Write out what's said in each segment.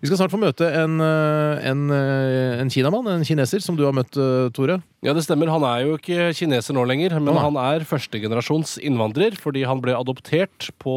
Vi skal snart få møte en, eh, en, eh, en kinamann, en kineser, som du har møtt, eh, Tore. Ja, det stemmer. Han er jo ikke kineser nå lenger, men nei. han er førstegenerasjons innvandrer fordi han ble adoptert på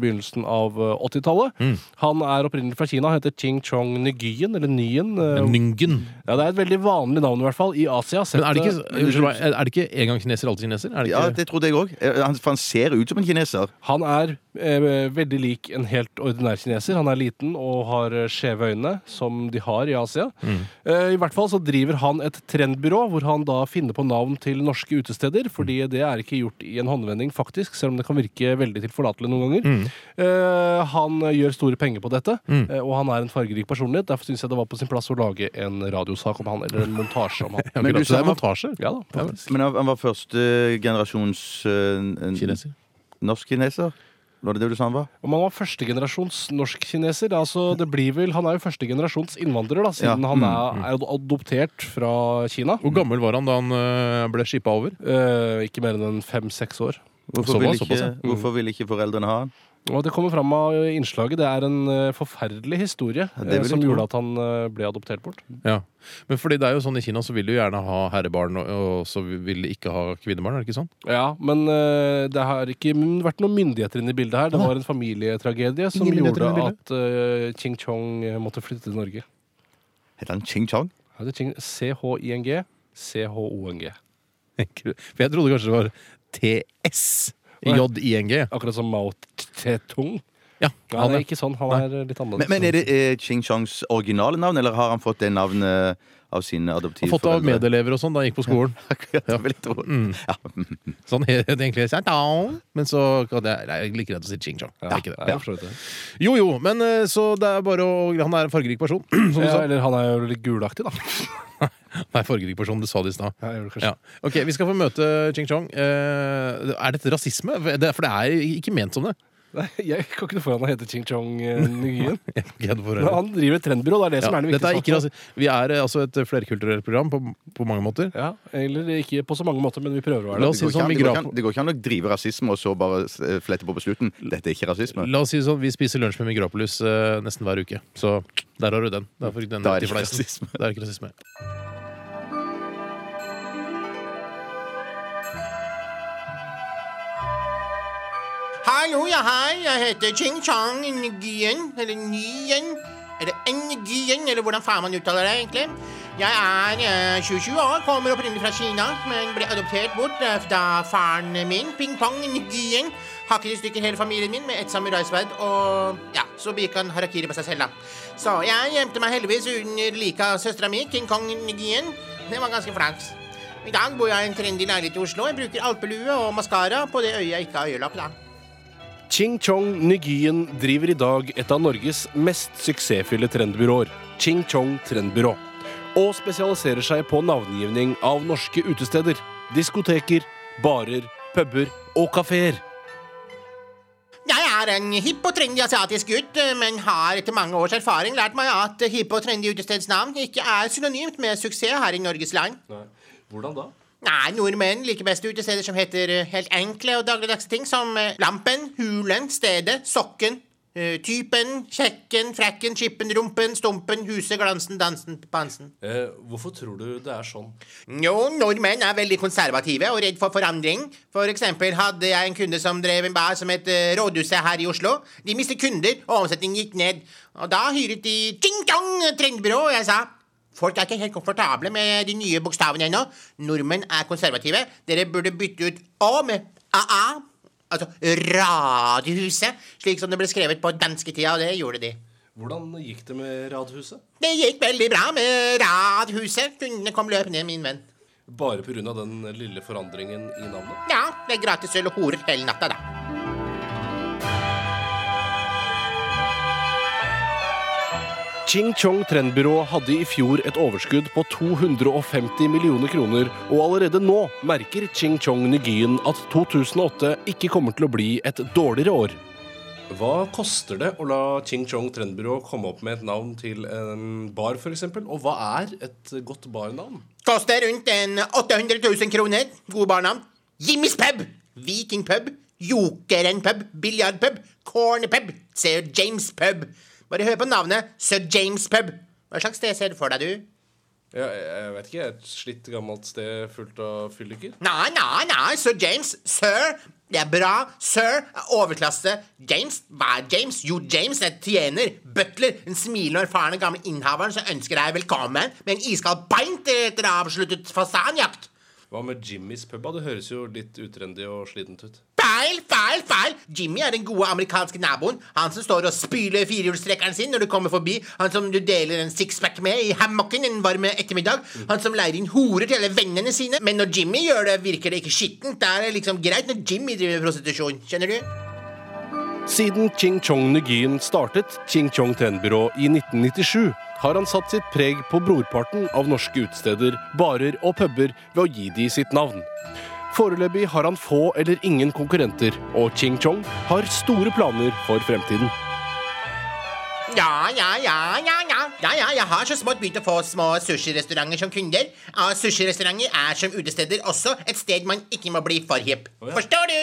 begynnelsen av øh, 80-tallet. Mm. Han er opprinnelig fra Kina, heter Ching Chong Nguyen, eller Nguyen. øh, Nyngen. Ja, det er et veldig vanlig navn i hvert fall, i Asia. Men er det ikke, unnskyld er det ikke en gang kineser, alltid kineser? Er det Ja, det trodde jeg òg. For han ser ut som en kineser. Han er veldig lik en helt ordinær kineser. Han er liten og har eh, skjeve øyne, som de har i Asia. Mm. Eh, I hvert fall så driver han et trendbyrå, hvor han da finner på navn til norske utesteder. Fordi Mm. det er ikke gjort i en håndvending, faktisk, selv om det kan virke veldig tilforlatelig noen ganger. Mm. Eh, han gjør store penger på dette, Mm. eh, og han er en fargerik personlighet. Derfor syns jeg det var på sin plass å lage en radiosak om han, eller en montasje om han. Ja, Men men du sa er montasje. Ja da, faktisk. Men han han var første generasjons uh, Kineser. norsk kineser? Var det det du sa han var? Om han var førstegenerasjons norsk-kineser altså det blir vel, Han er jo førstegenerasjons innvandrer, da, siden Ja, han mm, er, er adoptert fra Kina. Hvor gammel var han da han eh, ble skippa over? Eh, ikke mer enn fem-seks år. Hvorfor ville ikke, hvorfor ville ikke foreldrene ha han? Og Det kommer fram av innslaget. Det er en eh, forferdelig historie Ja, det eh, som gjorde at han eh, ble adoptert bort. Ja. Men fordi det er jo sånn i Kina så vil de jo gjerne ha herrebarn, og, og så vil de ikke ha kvinnebarn, er det ikke sånn? Ja, Men det har ikke vært noen myndigheter inne i bildet her. Det var en familietragedie som gjorde at uh, Ching Chong måtte flytte til Norge. Heter han Ching Chong? Ching- C-H-I-N-G. C-H-O-N-G. For jeg trodde kanskje det var TS-J-I-N-G. Akkurat som Mao Tse-tung. Ja, han, han er- ikke sånn. Han er litt annerledes. Men, men er det eh, Ching Chongs originale navn, eller har han fått det navnet av sine Han adoptivforeldre? fått det av medelever og sånn da han gikk på skolen. Ja, vil jeg. Mm. Ja. Så han het egentlig Shantou, men så jeg, jeg liker redd å si Ching Chong. Det er ikke det. Ja, det. Jo jo, men eh, så det er bare å Han er en fargerik person, som du Ja, sa. eller han er jo litt gulaktig, da. Nei, fargerik person, du sa det i stad. Ja, det. Ja. Ok, vi skal få møte Ching Chong. Eh, er dette rasisme? For det er ikke ment som det. Nei, jeg kan ikke noe for han heter Ching Chong eh, Nguyen. Han driver et trendbyrå, det er det som ja, er det dette er ikke viktigste. Vi er eh, altså et flerkulturelt program på, på mange måter. Ja, eller ikke på så mange måter, men vi prøver å være det. Det går, sånn, an, det, går ikke an, det går ikke an å drive rasisme og så bare eh, flette på på slutten. Dette er ikke rasisme. La oss si sånn, Vi spiser lunsj med Migrapolis uh, nesten hver uke. Så der har du den. Da får den Da er det ikke rasisme. Det er ikke rasisme. Hallo, ja hei. Jeg heter Ching Chong Nguyen. Eller Nguyen. Eller Nguyen, eller hvordan faen man uttaler det egentlig. Jeg er eh, 27 år, kommer opprinnelig fra Kina, men ble adoptert bort da faren min, Ping Pong Nguyen, hakket i stykker hele familien min med et samuraisverd, og ja, så begikk han harakiri på seg selv, da. Så jeg gjemte meg heldigvis under liket av søstera mi, King Kong Nguyen. Det var ganske flaks. I dag bor jeg i en trendy leilighet i Oslo. Jeg bruker alpelue og maskara på det øyet jeg ikke har øyelapp, da. Ching Chong Nguyen driver i dag et av Norges mest suksessfulle trendbyråer, Ching Chong Trendbyrå, og spesialiserer seg på navngivning av norske utesteder, diskoteker, barer, puber og kafeer. Jeg er en hipp og trendy asiatisk gutt, men har etter mange års erfaring lært meg at hipp og trendy utestedsnavn ikke er synonymt med suksess her i Norges land. Hvordan da? Nei, nordmenn liker best utesteder som heter eh, helt enkle og dagligdagse ting som eh, Lampen, Hulen, Stedet, Sokken, eh, Typen, Kjekken, Frekken, Skippen, Rumpen, Stumpen, Huset, Glansen, Dansen, Pansen. Eh, hvorfor tror du det er sånn? Jo, nordmenn er veldig konservative og redd for forandring. For eksempel hadde jeg en kunde som drev en bar som het Rådhuset her i Oslo. De mistet kunder, og omsetningen gikk ned. Og da hyret de Ching Chong trendbyrå, og jeg sa Folk er ikke helt komfortable med de nye bokstavene ennå. Nordmenn er konservative. Dere burde bytte ut Å med AA. Altså Radiohuset, slik som det ble skrevet på dansketida, og det gjorde de. Hvordan gikk det med Radhuset? Det gikk veldig bra med Radhuset. Kundene kom løpende, min venn. Bare pga. den lille forandringen i navnet? Ja, det er gratis øl og horer hele natta, da. Ching Chong Trendbyrå hadde i fjor et overskudd på 250 millioner kroner, og allerede nå merker Ching Chong Nygyen at 2008 ikke kommer til å bli et dårligere år. Hva koster det å la Ching Chong Trendbyrå komme opp med et navn til en bar, f.eks.? Og hva er et godt barnavn? Koster rundt en 800 000 kroner. Gode barnavn. Jimmys pub, Viking pub, Jokeren pub, biljardpub, Corner pub, Sir James pub. Bare hør på navnet Sir James Pub. Hva slags sted ser du for deg, du? Ja, jeg, vet ikke. Et slitt, gammelt sted fullt av fylliker. Nei, nei, nei, Sir James. Sir. Det er bra. Sir er overklasse. James, hva er James? Jo, James er tjener, butler, en smilende og erfarne gamle innehaveren som ønsker deg velkommen med en iskald pint etter avsluttet fasanjakt. Hva med Jimmys pub? Det høres jo litt utrendy og slitent ut. Feil, feil, feil! Jimmy er den gode amerikanske naboen. Han som står og spyler firehjulstrekkeren sin når du kommer forbi. Han som du deler en sixpack med i hammocken en varm ettermiddag. Han som leier inn horer til alle vennene sine. Men når Jimmy gjør det, virker det ikke skittent. Da er det liksom greit når Jimmy driver prostitusjon. Skjønner du? Siden Ching Chong Nguyen startet Ching Chong Trendbyrå i 1997, har han satt sitt preg på brorparten av norske utesteder, barer og puber ved å gi de sitt navn. Foreløpig har han få eller ingen konkurrenter, og Ching Chong har store planer for fremtiden. Ja, ja, ja, ja, ja. ja, ja jeg har så smått begynt å få små sushirestauranter som kunder. Og sushirestauranter er som utesteder også et sted man ikke må bli for hipp. ja. Forstår du?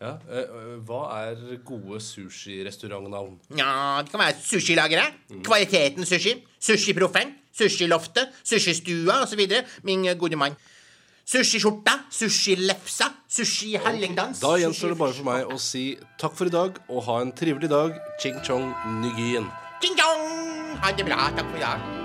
Ja, eh, eh, Hva er gode sushirestaurantnavn? Ja, det kan være sushilagere, kvaliteten sushi, sushiproffen, sushiloftet, sushistua osv. Min gode mann. Sushiskjorta. sushilefsa, sushi-hallingdans Da gjenstår det bare for meg å si takk for i dag og ha en trivelig dag. Ching-chong-nygyen Ching chong! Ha det bra. Takk for i dag.